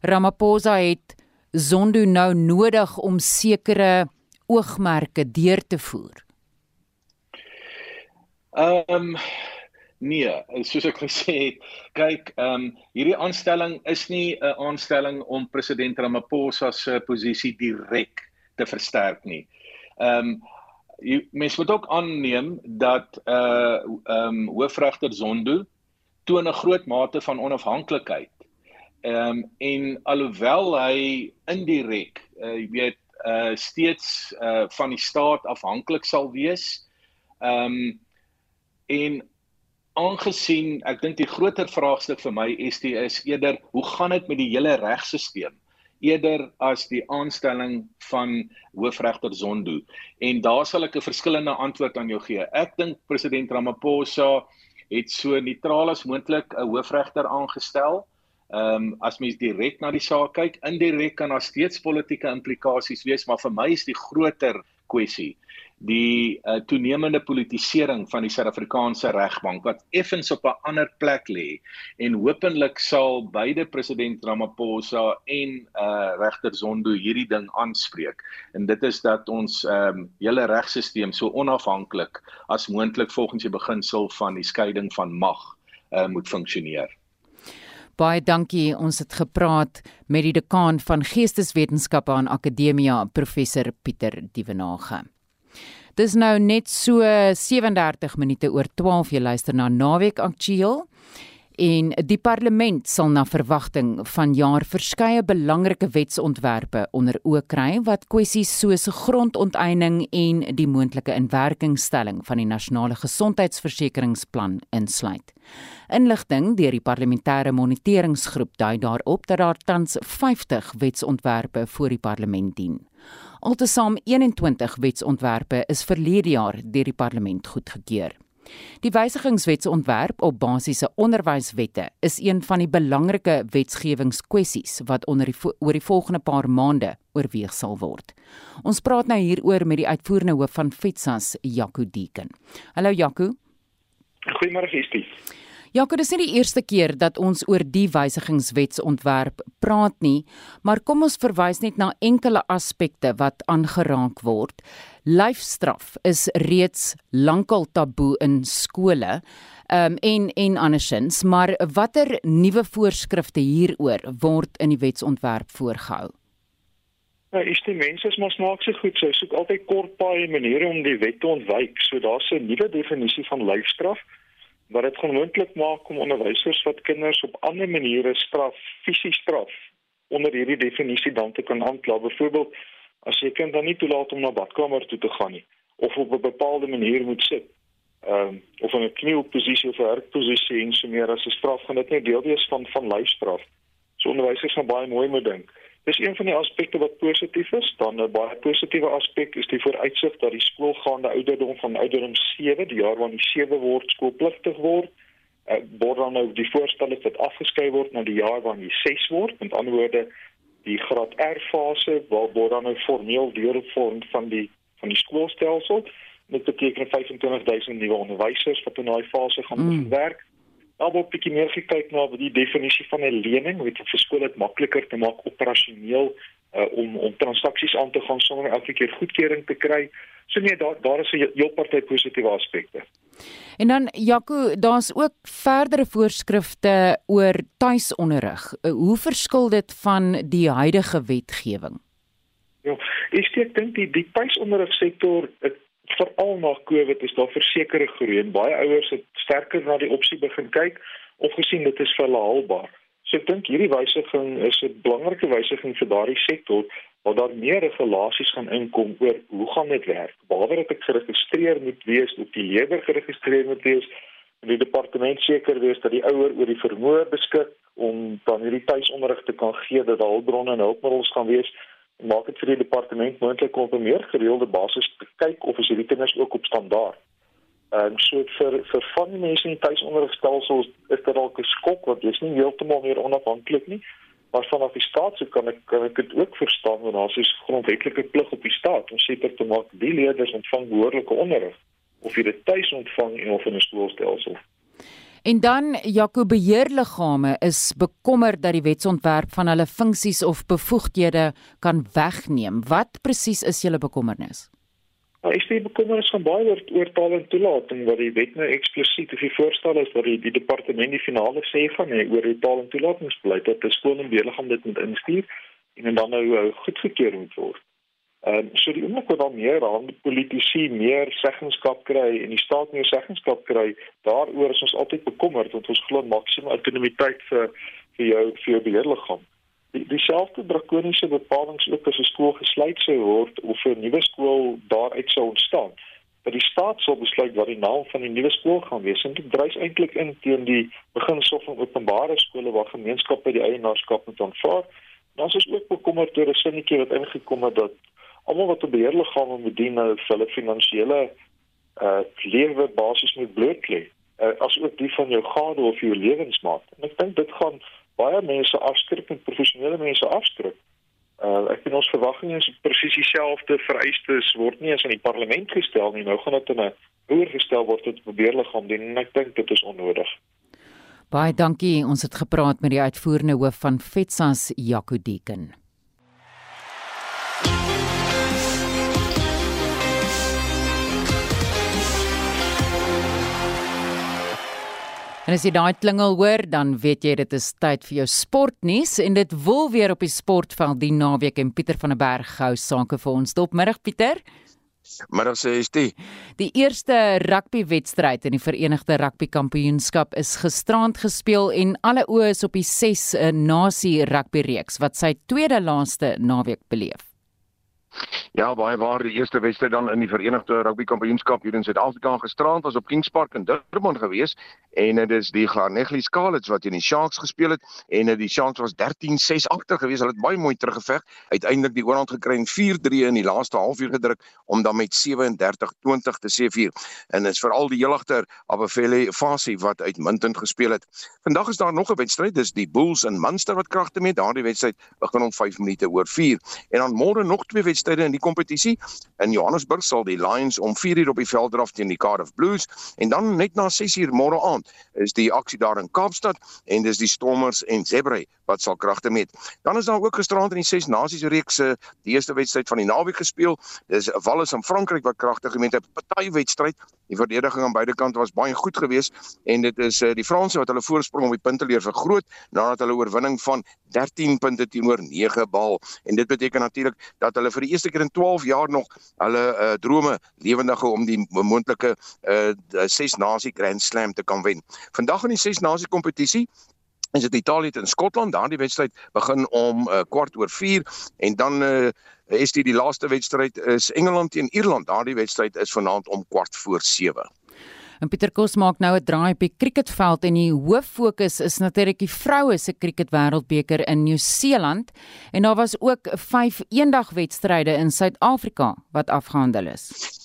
Ramaphosa het Zondo nou nodig om sekere oogmerke deur te voer. Ehm um, nee, soos ek gesê het, kyk, ehm um, hierdie aanstelling is nie 'n aanstelling om president Ramaphosa se posisie direk te versterk nie. Ehm um, jy mens moet ook aanneem dat uh ehm um, hoofregter Zondo toon 'n groot mate van onafhanklikheid. Ehm um, en alhoewel hy indirek uh jy weet uh steeds uh van die staat afhanklik sal wees. Ehm um, en aangesien ek dink die groter vraagstuk vir my die is eerder hoe gaan dit met die hele regstelsel? Eerder as die aanstelling van hoofregter Zondo. En daar sal ek 'n verskillende antwoord aan jou gee. Ek dink president Ramaphosa het so neutraal as moontlik 'n hoofregter aangestel. Ehm um, as mens direk na die saak kyk, indirek kan daar steeds politieke implikasies wees, maar vir my is die groter kwessie die uh, toenemende politisering van die Suid-Afrikaanse regbank wat effens op 'n ander plek lê en hopelik sal beide president Ramaphosa en uh, regter Zondo hierdie ding aanspreek en dit is dat ons um, hele regstelsel so onafhanklik as moontlik volgens die beginsel van die skeiding van mag uh, moet funksioneer. Baie dankie. Ons het gepraat met die dekaan van Geesteswetenskappe aan Akademia, professor Pieter Dievenage. Dis nou net so 37 minute oor 12 jy luister na Naweek Aktueel en die parlement sal na verwagting vanjaar verskeie belangrike wetsontwerpe onder oë kry wat kwessies soos grondonteiening en die moontlike inwerkingstelling van die nasionale gesondheidsversekeringsplan insluit. Inligting deur die parlementêre moniteringsgroep dui daarop dat daar tans 50 wetsontwerpe voor die parlement dien. Altesaam 21 wetsontwerpe is verlede jaar deur die parlement goedgekeur. Die wysigingswetsontwerp op basiese onderwyswette is een van die belangrike wetgewingskwessies wat onder die oor die volgende paar maande oorweeg sal word. Ons praat nou hieroor met die uitvoerende hoof van FETSAS, Jaco Deeken. Hallo Jaco. Goeiemôre Gestie. Ja, dit is nie die eerste keer dat ons oor die wysigingswetsontwerp praat nie, maar kom ons verwys net na enkele aspekte wat aangeraak word. Lyfstraf is reeds lankal taboe in skole. Um, en en andersins, maar watter nuwe voorskrifte hieroor word in die wetsontwerp voorgehou? Nou, is die mense is maar snaakse goed, so soek altyd kortpaaie maniere om die wet te ontwyk. So daar's 'n nuwe definisie van lyfstraf wat dit moontlik maak om onderwysers wat kinders op ander maniere straf, fisies straf onder hierdie definisie dan te kan aankla. Byvoorbeeld as jy kind dan nie toelaat om na badkamer toe te gaan nie of op 'n bepaalde manier moet sit. Ehm um, of in 'n knielposisie of 'n hurkposisie en so meer as 'n straf gaan dit net deel wees van van lyfstraf. So onderwysers gaan baie mooi moet dink. Dis een van die aspekte wat positief is. Dan 'n baie positiewe aspek is die vooruitsig dat die skoolgaande ouderdom van ouderdom 7, die jaar wanneer 7 word skoolpligtig word, uh, word dan nou die voorstel is dat afgeskei word na die jaar wanneer 6 word. Met ander woorde, die graad R fase waar word dan nou formeel deel vorm van die van die skoolstelsel. Dit beteken 25000 nuwe onderwysers wat in daai fase gaan mm. werk. Nou word bietjie meer gekyk na die definisie van 'n lening, weet jy, vir skole dit makliker te maak operasioneel uh, om om transaksies aan te gaan sonder elke keer goedkeuring te kry. So nee, daar daar is 'n heel party positiewe aspekte. En dan Jaco, daar's ook verdere voorskrifte oor tuisonderrig. Uh, hoe verskil dit van die huidige wetgewing? Ja, ek dink die die tuisonderrigsektor veral na Covid is daar versekerde groei en baie ouers het sterker na die opsie begin kyk of gesien dit is vir hulle haalbaar. So ek dink hierdie wysiging is 'n belangrike wysiging vir daardie sektor waar daar meer regulasies gaan inkom oor hoe gaan dit werk. Behalwe dat ek geregistreer moet wees of die lewer geregistreer moet wees, moet die departement seker wees dat die ouer oor die vermoë beskik om dan hierdie tuisonderrig te kan gee dat hulpbronne en hulpmiddels gaan wees maak dit vir die departement moontlik om op 'n meer gereelde basis te kyk of is hierdie kinders ook op standaard. Ehm so vir vir van die mense in tuisonderrigstelsels is dit dalk 'n skok want dit is nie heeltemal meer onafhanklik nie. Maar vanaf die staat se kan ek kan ek dit ook verstaan want daar is grondwetlike plig op die staat om seker te maak die leerders ontvang behoorlike onderrig of jy dit tuis ontvang of in 'n skoolstelsel. En dan Jaco beheerliggame is bekommer dat die wetsontwerp van hulle funksies of bevoegdhede kan wegneem. Wat presies is julle bekommernis? Nou, ek sê bekommernis van baie oor oor taal en toelating wat die wet nou eksplisiet of die voorstel is wat die, die departement die finale sê van nee, oor die taal en toelatingsbeleid dat die skool en beheerliggaam dit moet instuur en dan nou uh, goedgekeur moet word. Ehm um, so die oomblik wat daar meer aan politici meer seggenskap kry en die staat meer seggenskap kry, daaroor is ons altyd bekommerd want ons glo maksimum autonomiteit vir vir jou vir jou beheerliggaam. Die dieselfde drakoniese bepalinge ook as 'n skool gesluit sou word of 'n nuwe skool daaruit sou ontstaan. Dat die staat sou besluit wat die naam van die nuwe skool gaan wees en dit dryf eintlik in teen die beginsel van openbare skole waar gemeenskappe die eienaarskap moet aanvaar. Dan is ons ook bekommerd oor 'n sinnetjie wat ingekom het dat almal wat 'n beheerliggaam moet dien nou vir hulle finansiële uh lewe basis moet bloot lê. Uh, as ook die van jou gade of jou lewensmaat. En ek dink dit gaan baie mense afskrik en professionele mense afskrik. Uh ek dink ons verwagting is presies dieselfde vereistes word nie eens aan die parlement gestel nie. Nou gaan dit in 'n oorgestel word tot beheerliggaam dien en ek dink dit is onnodig. Baie dankie. Ons het gepraat met die uitvoerende hoof van Fetsas Jaco Deken En as jy daai klingel hoor, dan weet jy dit is tyd vir jou sportnuus en dit wil weer op die sportveld die naweek en Pieter van der Berg gou sake vir ons. Dopmiddag Pieter. Middag sê jy dit. Die eerste rugbywedstryd in die Verenigde Rugby Kampioenskap is gisterand gespeel en alle oë is op die 6 eh, nasie rugby reeks wat sy tweede laaste naweek beleef. Ja, baie waar die eerste wedstryd dan in die Verenigde Rugby Kampioenskap hier in Suid-Afrika gisterand was op Kings Park in Durban gewees en dit is die Garnegli Scarlets wat teen die Sharks gespeel het en die Sharks was 13-6 agter gewees. Hulle het baie mooi teruggeveg, uiteindelik die oorhand gekry en 4-3 in die laaste halfuur gedruk om dan met 37-20 te seëvier. En dit is veral die heelagter Abafele Fasi wat uitmuntend gespeel het. Vandag is daar nog 'n wedstryd, dis die Bulls in Munster wat kragte met. Daardie wedstryd begin om 5 minute oor 4 en dan môre nog twee wedstryde in die kompetisie. In Johannesburg sal die Lions om 4:00 op die veld draf teen die Cardiff Blues en dan net na 6:00 môre aand is die aksie daar in Kaapstad en dis die Stormers en Zebra wat sal kragte met. Dan is daar ook gisterand in die Ses Nasies reeks se die eerste wedstryd van die naweek gespeel. Dis Wallis in Frankryk wat kragtig gemeet het. Party wedstryd. Die verdediging aan beide kante was baie goed geweest en dit is uh, die Franse wat hulle voorsprong op die punteleer vergroot nadat hulle oorwinning van 13 punte teenoor 9 behaal. En dit beteken natuurlik dat hulle vir die eerste keer in 12 jaar nog hulle uh, drome lewendig om die moontlike uh, Ses Nasie Grand Slam te kan wen. Vandag in die Ses Nasie kompetisie is dit Italië teen Skotland. Daardie wedstryd begin om uh, kwart oor 4 en dan uh, is dit die laaste wedstryd is Engeland teen Ierland. Daardie wedstryd is vanaand om kwart voor 7. En Pieter Kos maak nou 'n draai op die cricketveld en die hoof fokus is natuurlik die vroue se cricket wêreldbeker in Nieu-Seeland en daar was ook 5 eendagwedstryde in Suid-Afrika wat afgehandel is.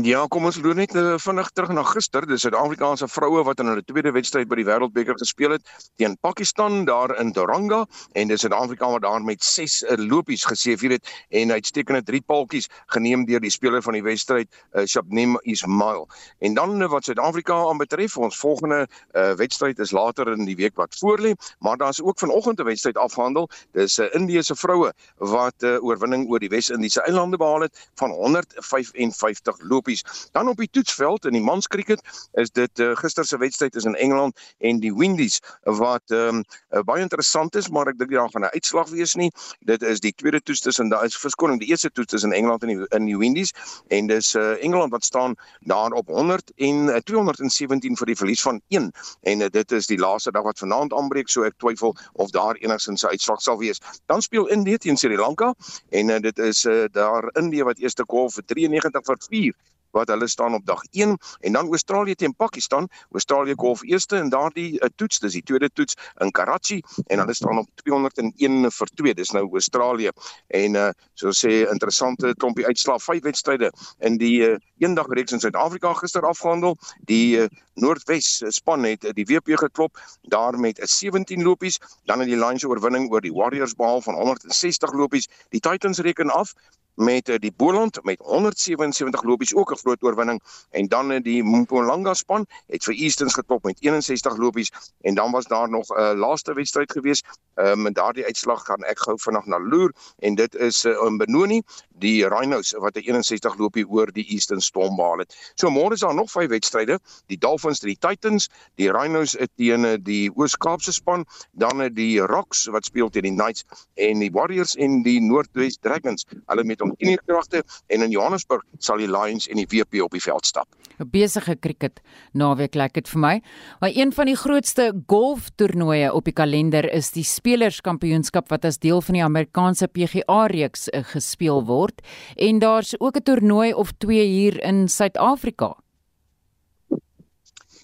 Ja, kom ons loop net uh, vinnig terug na gister. Dis Suid-Afrikaanse vroue wat in hulle tweede wedstryd by die Wêreldbeker gespeel het teen Pakistan daar in Doranga en dis Suid-Afrika wat daar met 6 uh, lopies geseëvier het en uitstekende drie paltjies geneem deur die speler van die wedstryd, uh, Shabnim Ismail. En dan uh, wat Suid-Afrika aanbetref, ons volgende uh, wedstryd is later in die week wat voorlê, maar daar's ook vanoggend 'n wedstryd afgehandel. Dis 'n uh, Indiese vroue wat 'n uh, oorwinning oor die Wes-Indiese eilande behaal het van 155 lopies lopies. Dan op die toetsveld in die manskriket is dit uh, gister se wedstryd is in Engeland en die Windies wat um, uh, baie interessant is, maar ek dink daar gaan 'n uitslag wees nie. Dit is die tweede toets tussen daar is verskoning die eerste toets tussen Engeland en die in die Windies en dis uh, Engeland wat staan daar op 100 en uh, 217 vir die verlies van 1 en uh, dit is die laaste dag wat vanaand aanbreek so ek twyfel of daar enigsins 'n uitslag sal wees. Dan speel Indië teen Sri Lanka en uh, dit is uh, daar Indië wat eerste golf vir 93 vir 4 wat hulle staan op dag 1 en dan Australië teen Pakistan. Australië golf eerste in daardie uh, toets, dis die tweede toets in Karachi en hulle staan op 201 vir 2. Dis nou Australië. En uh so sê interessante klompie uitslae, vyf wedstryde in die uh, eendag reeks in Suid-Afrika gister afgehandel. Die uh, Noordwes span het uh, die WP geklop daar met 'n uh, 17 lopies, dan in die Lions oorwinning oor die Warriors behaal van 160 lopies. Die Titans reken af met die Boland met 177 lopies ook 'n groot oorwinning. En dan in die Mpumalanga span het vir Easterns getop met 61 lopies. En dan was daar nog 'n uh, laaste wedstryd gewees. Um, en daardie uitslag gaan ek gou vinnig na loer. En dit is uh, in Benoni die Rhinos wat 'n 61 lopie oor die Eastern Storm behaal het. So môre is daar nog vyf wedstryde, die Dolphins teen die Titans, die Rhinos teen die Oos-Kaapse span, dan die Rocks wat speel teen die Knights. En die Warriors en die Noordwes Dragons. Hulle met om 10 kragte en in Johannesburg sal die Lions en die WP op die veld stap. 'n Besige krieket naweek lyk dit vir my. Maar een van die grootste golftoernooie op die kalender is die Spelerskampioenskap wat as deel van die Amerikaanse PGA reeks eh, gespeel word en daar's ook 'n toernooi of twee hier in Suid-Afrika.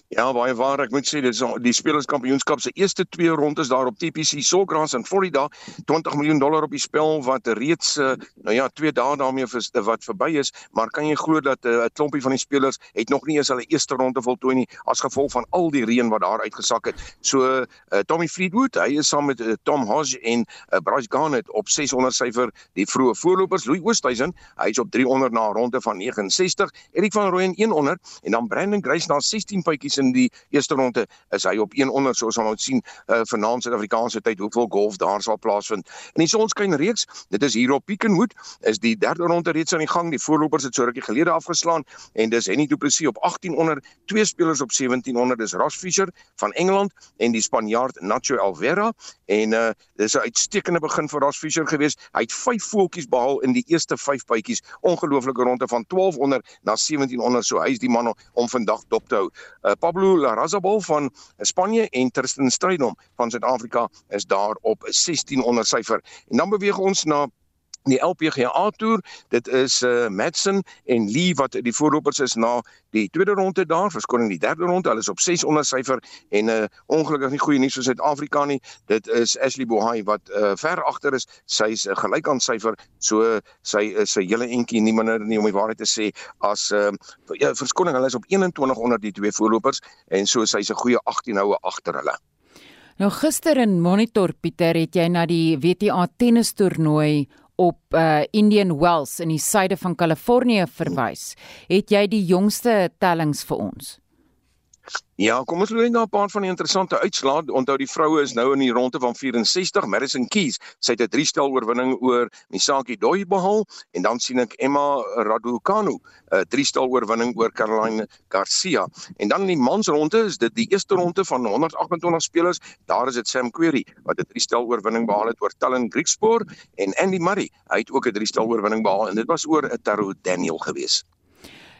Ja, baie waar. Ek moet sê dis die Spelerskampioenskap se eerste twee rondes daar op TPC Sawgrass in Florida, 20 miljoen dollar op die spel wat reeds uh, nou ja, 2 dae daarmee vir wat verby is, maar kan jy glo dat eh, 'n uh, klompie van die spelers het nog nie eens hulle eerste ronde voltooi nie as gevolg van al die reën wat daar uitgesak het. So uh, Tommy Fleetwood, hy is saam met uh, Tom Hodge en uh, Bryce Garnett op 600 syfer die vroeë voorlopers. Louis Oosthuizen, hy is op 300 na 'n ronde van 69. Erik van Rooyen 100 en dan Brandon Grace na 16 puitjies in die eerste ronde is hy op 1 onder soos ons sien uh, vanaand Suid-Afrikaanse tyd hoeveel golf daar sal plaasvind. In die sonskyn reeks, dit is hier op Pekenhood, is die derde ronde reeds aan die gang. Die voorlopers het so rukkie gelede afgeslaan en dis Henny Du Plessis op 18 onder, twee spelers op 17 onder, dis Ross Fisher van Engeland en die Spanjaard Nacho Alvera en uh, dis 'n uitstekende begin vir Ross Fisher gewees. Hy het 5 voeltjies behaal in die eerste 5 bytjies. Ongelooflike ronde van 12 onder na 17 onder, so hy is die man om vandag dop te hou. Uh, Pablo Larrazabal van Spanje en Tristan Strydom van Suid-Afrika is daar op 16 onder syfer. En dan beweeg ons na die LPGA toer dit is uh Madsen en Lee wat die voorlopers is na die tweede ronde daar verskoning die derde ronde hulle is op 6 onder syfer en uh ongelukkig nie goeie nuus vir Suid-Afrika nie dit is Ashley Bohai wat uh ver agter is sy's uh, gelyk aan syfer so sy is 'n hele entjie nie minder nie om die waarheid te sê as uh ja, verskoning hulle is op 21 onder die twee voorlopers en so sy's 'n goeie 18 houe agter hulle. Nou gister in Monitor Pieter het jy na die WTA tennis toernooi op uh, Indian Wells in die suide van Kalifornië verwys. Het jy die jongste tellings vir ons? Ja, kom ons loop na 'n paar van die interessante uitslae. Onthou die vroue is nou in die ronde van 64. Madison Keys, sy het 'n drie-stel oorwinning oor Misaki Doi behaal en dan sien ek Emma Raducanu, 'n drie-stel oorwinning oor Caroline Garcia. En dan in die mansronde is dit die eerste ronde van 128 spelers. Daar is dit Sam Querrey wat 'n drie-stel oorwinning behaal het oor Talon Griekspoor en Andy Murray, hy het ook 'n drie-stel oorwinning behaal en dit was oor 'n Taro Daniel geweest.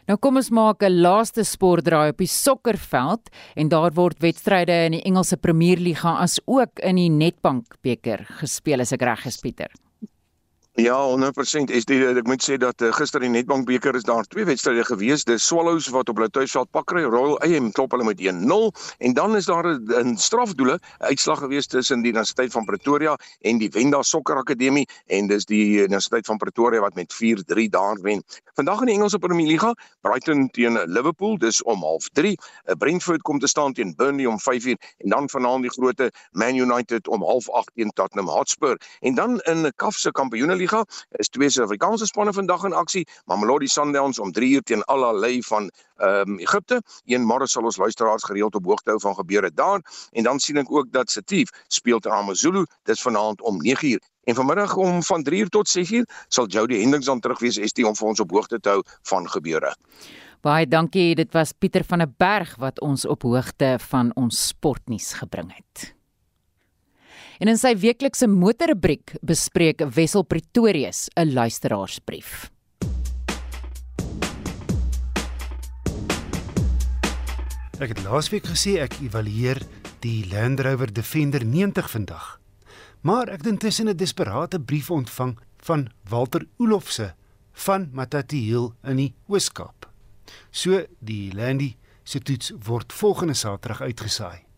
Nou kom ons maak 'n laaste sportdraai op die sokkerveld en daar word wedstryde in die Engelse Premierliga as ook in die Nedbank beker gespeel as ek reg is Pieter. Ja, 100% is dit ek moet sê dat uh, gister in die Nedbank beker is daar twee wedstryde gewees. Dis Swallows wat op hulle tuisveld pak kry, Royal AM klop hulle met 1-0 en dan is daar 'n strafdoele uitslag gewees tussen die Universiteit van Pretoria en die Wenda Sokker Akademie en dis die Universiteit van Pretoria wat met 4-3 daar wen. Vandag in die Engelse Premier Liga, Brighton teen Liverpool, dis om 0:30. Uh, Brentford kom te staan teen Burnley om 5:00 en dan vanaand die groot Man United om 0:30 teen Tottenham Hotspur. En dan in 'n CAF se Kampioenligga Liga is twee Suid-Afrikaanse spanne vandag in aksie. Mamelodi Sundowns om 3 uur teen Al Ahly van ehm um, Egipte. Een môre sal ons luisteraars gereeld op hoogte hou van gebeure daar en dan sien ek ook dat Setif speel te AmaZulu. Dis vanaand om 9 uur. En vanmiddag om van 3 uur tot 6 uur sal Jody Hendricks dan terug wees ST om vir ons op hoogte te hou van gebeure. Baie dankie. Dit was Pieter van der Berg wat ons op hoogte van ons sportnuus gebring het. En in sy weeklikse motorrubriek bespreek Wessel Pretorius 'n luisteraarsbrief. Ek het laasweek gesê ek evalueer die Land Rover Defender 90 vandag. Maar ek het intussen 'n desperate brief ontvang van Walter Olofse van Matatiel in die Oos-Kaap. So die Landy se toets word volgende Saterdag uitgesaai.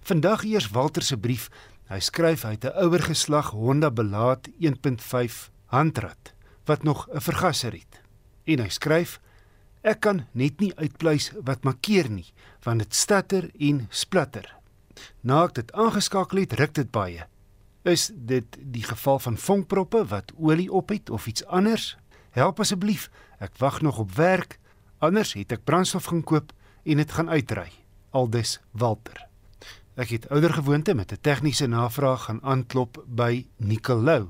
Vandag eers Walter se brief Hy skryf uit 'n ouer geslag Honda Belaat 1.5 handrat wat nog 'n vergaser het. En hy skryf: Ek kan net nie uitpleis wat makkeer nie, want dit stutter en splatter. Na ek dit aangeskakel het, ruk dit baie. Is dit die geval van vonkproppe wat olie op het of iets anders? Help asseblief, ek wag nog op werk. Anders het ek brandstof gaan koop en dit gaan uitry. Aldus Walter. Ek het ouer gewoonte met 'n tegniese navraag gaan aanklop by Nicolou.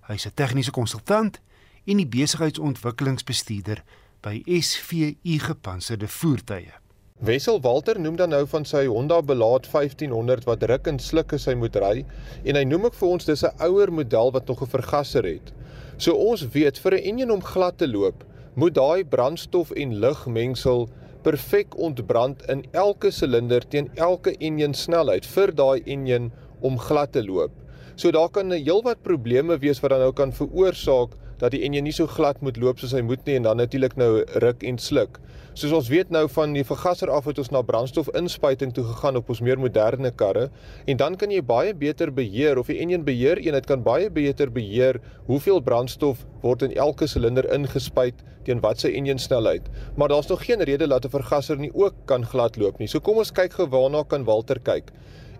Hy's 'n tegniese konsultant en die besigheidsontwikkelingsbestuurder by SVU Gepantserde Voertuie. Wessel Walter noem dan nou van sy Honda Belaat 1500 wat ruk en sluk as hy moet ry en hy noem ook vir ons dis 'n ouer model wat nog 'n vergaser het. So ons weet vir 'n enjin om glad te loop, moet daai brandstof en lugmengsel perfek ontbrand in elke silinder teen elke enjin snelheid vir daai enjin om glad te loop. So daar kan 'n heelwat probleme wees wat dan nou kan veroorsaak dat die enjin nie so glad moet loop soos hy moet nie en dan natuurlik nou ruk en sluk. Soos ons weet nou van die vergaser af het ons na brandstofinspuiting toe gegaan op ons meer moderne karre en dan kan jy baie beter beheer of die enjin beheer eenheid kan baie beter beheer hoeveel brandstof word in elke silinder ingespuit teen watter enjin snelheid. Maar daar's nog geen rede dat 'n vergaser nie ook kan gladloop nie. So kom ons kyk gou waarna kan Walter kyk.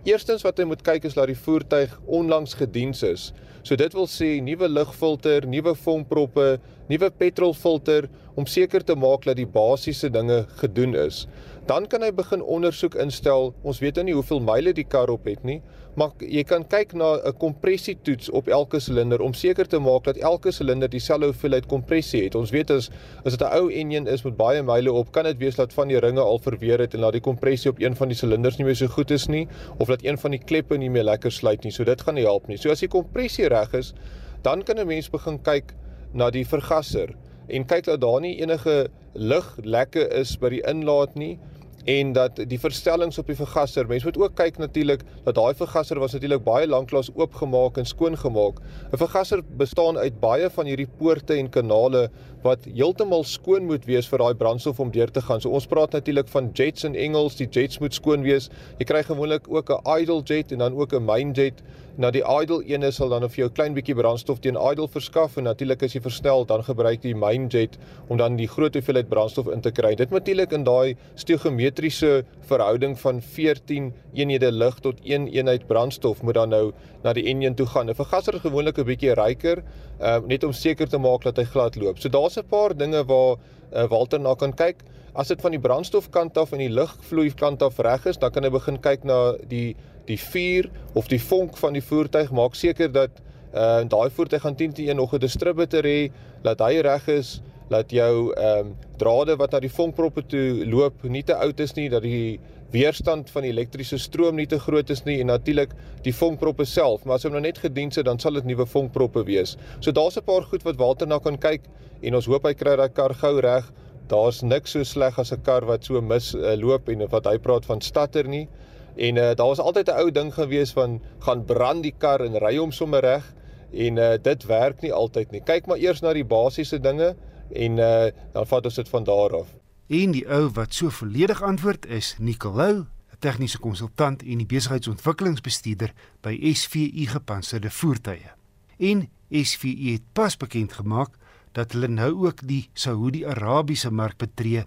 Eerstens wat hy moet kyk is dat die voertuig onlangs gediens is. So dit wil sê nuwe lugfilter, nuwe vonkproppe, nuwe petrolfilter om seker te maak dat die basiese dinge gedoen is. Dan kan hy begin ondersoek instel. Ons weet nou nie hoeveel myle die kar op het nie, maar jy kan kyk na 'n kompressietoets op elke silinder om seker te maak dat elke silinder dieselfde hoeveelheid kompressie het. Ons weet as as dit 'n ou enjin is met baie myle op, kan dit wees dat van die ringe al verweer het en dat die kompressie op een van die silinders nie meer so goed is nie of dat een van die kleppe nie meer lekker sluit nie. So dit gaan nie help nie. So as die kompressie reg is, dan kan 'n mens begin kyk na die vergaser en kyk dat daar nie enige luglekke is by die inlaat nie en dat die verstellings op die vergaser, mense moet ook kyk natuurlik dat daai vergaser was natuurlik baie lanklaas oopgemaak en skoongemaak. 'n Vergaser bestaan uit baie van hierdie poorte en kanale wat heeltemal skoon moet wees vir daai brandstof om deur te gaan. So ons praat natuurlik van jets in Engels, die jets moet skoon wees. Jy kry gewoonlik ook 'n idle jet en dan ook 'n main jet. Nou die idle ene sal dan vir jou klein bietjie brandstof teen idle verskaf en natuurlik as jy versnel dan gebruik jy main jet om dan die groot hoeveelheid brandstof in te kry. Dit natuurlik in daai steegometer geometriese verhouding van 14 eenhede lig tot 1 eenheid brandstof moet dan nou na die enjin toe gaan. 'n Vergaser is gewoonlik 'n bietjie ryker, uh, net om seker te maak dat hy glad loop. So daar's 'n paar dinge waar uh, Walter na kan kyk. As dit van die brandstofkant af en die lugvloei kant af reg is, dan kan hy begin kyk na die die vuur of die vonk van die voertuig. Maak seker dat uh daai voertuig gaan 10 te 1 nog 'n distributor hê, dat hy reg is dat jou ehm um, drade wat na die vonkproppe toe loop nie te oud is nie, dat die weerstand van die elektriese stroom nie te groot is nie en natuurlik die vonkproppe self, maar as hom nou net gedien het, dan sal dit nuwe vonkproppe wees. So daar's 'n paar goed wat Walter na kan kyk en ons hoop hy kry daai kar gou reg. Daar's niks so sleg as 'n kar wat so mis uh, loop en wat hy praat van statter nie. En uh, daar was altyd 'n ou ding gewees van gaan brand die kar en ry hom sommer reg en uh, dit werk nie altyd nie. Kyk maar eers na die basiese dinge en uh, dan vat ons dit van daar af. En die ou wat so volledig antwoord is Nicolou, 'n tegniese konsultant en die besigheidsontwikkelingsbestuurder by SVU Gepantserde Voertuie. En SVU het pas bekend gemaak dat hulle nou ook die Saudi-Arabiese mark betree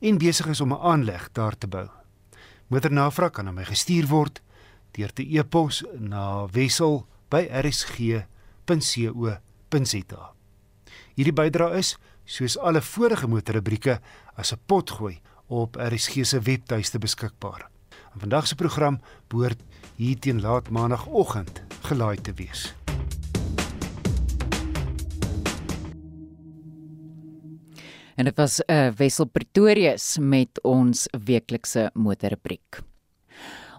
en besig is om 'n aanleg daar te bou. Moedernavraag kan aan my gestuur word deur te e-pos na wissel@rsg.co.za. Hierdie bydrae is, soos alle vorige motorrubrieke, as 'n potgooi op RSG se webtuiste beskikbaar. En vandag se program behoort hier teen laat maandagooggend gelaai te wees. En dit was 'n uh, eh, Wessel Pretorius met ons weeklikse motorrubriek.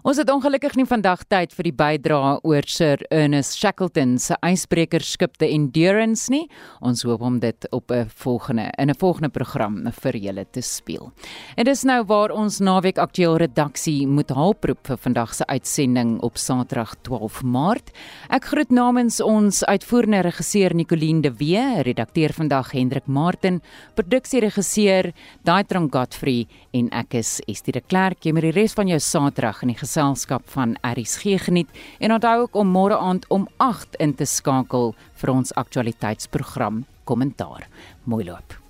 Ons het ongelukkig nie vandag tyd vir die bydrae oor Sir Ernest Shackleton se ysbrekerskip The Endurance nie. Ons hoop om dit op 'n volgende in 'n volgende program vir julle te speel. En dis nou waar ons naweek aktueel redaksie moet hulproep vir vandag se uitsending op Saterdag 12 Maart. Ek groet namens ons uitvoerende regisseur Nicoline de Wee, redakteur vandag Hendrik Martin, produksieregisseur Daitron Godfrey en ek is Estie de Klerk. Jy moet die res van jou Saterdag in die geselskap van RSG geniet en onthou ook om môre aand om 8 in te skakel vir ons aktualiteitsprogram Kommentaar. Mooi loop.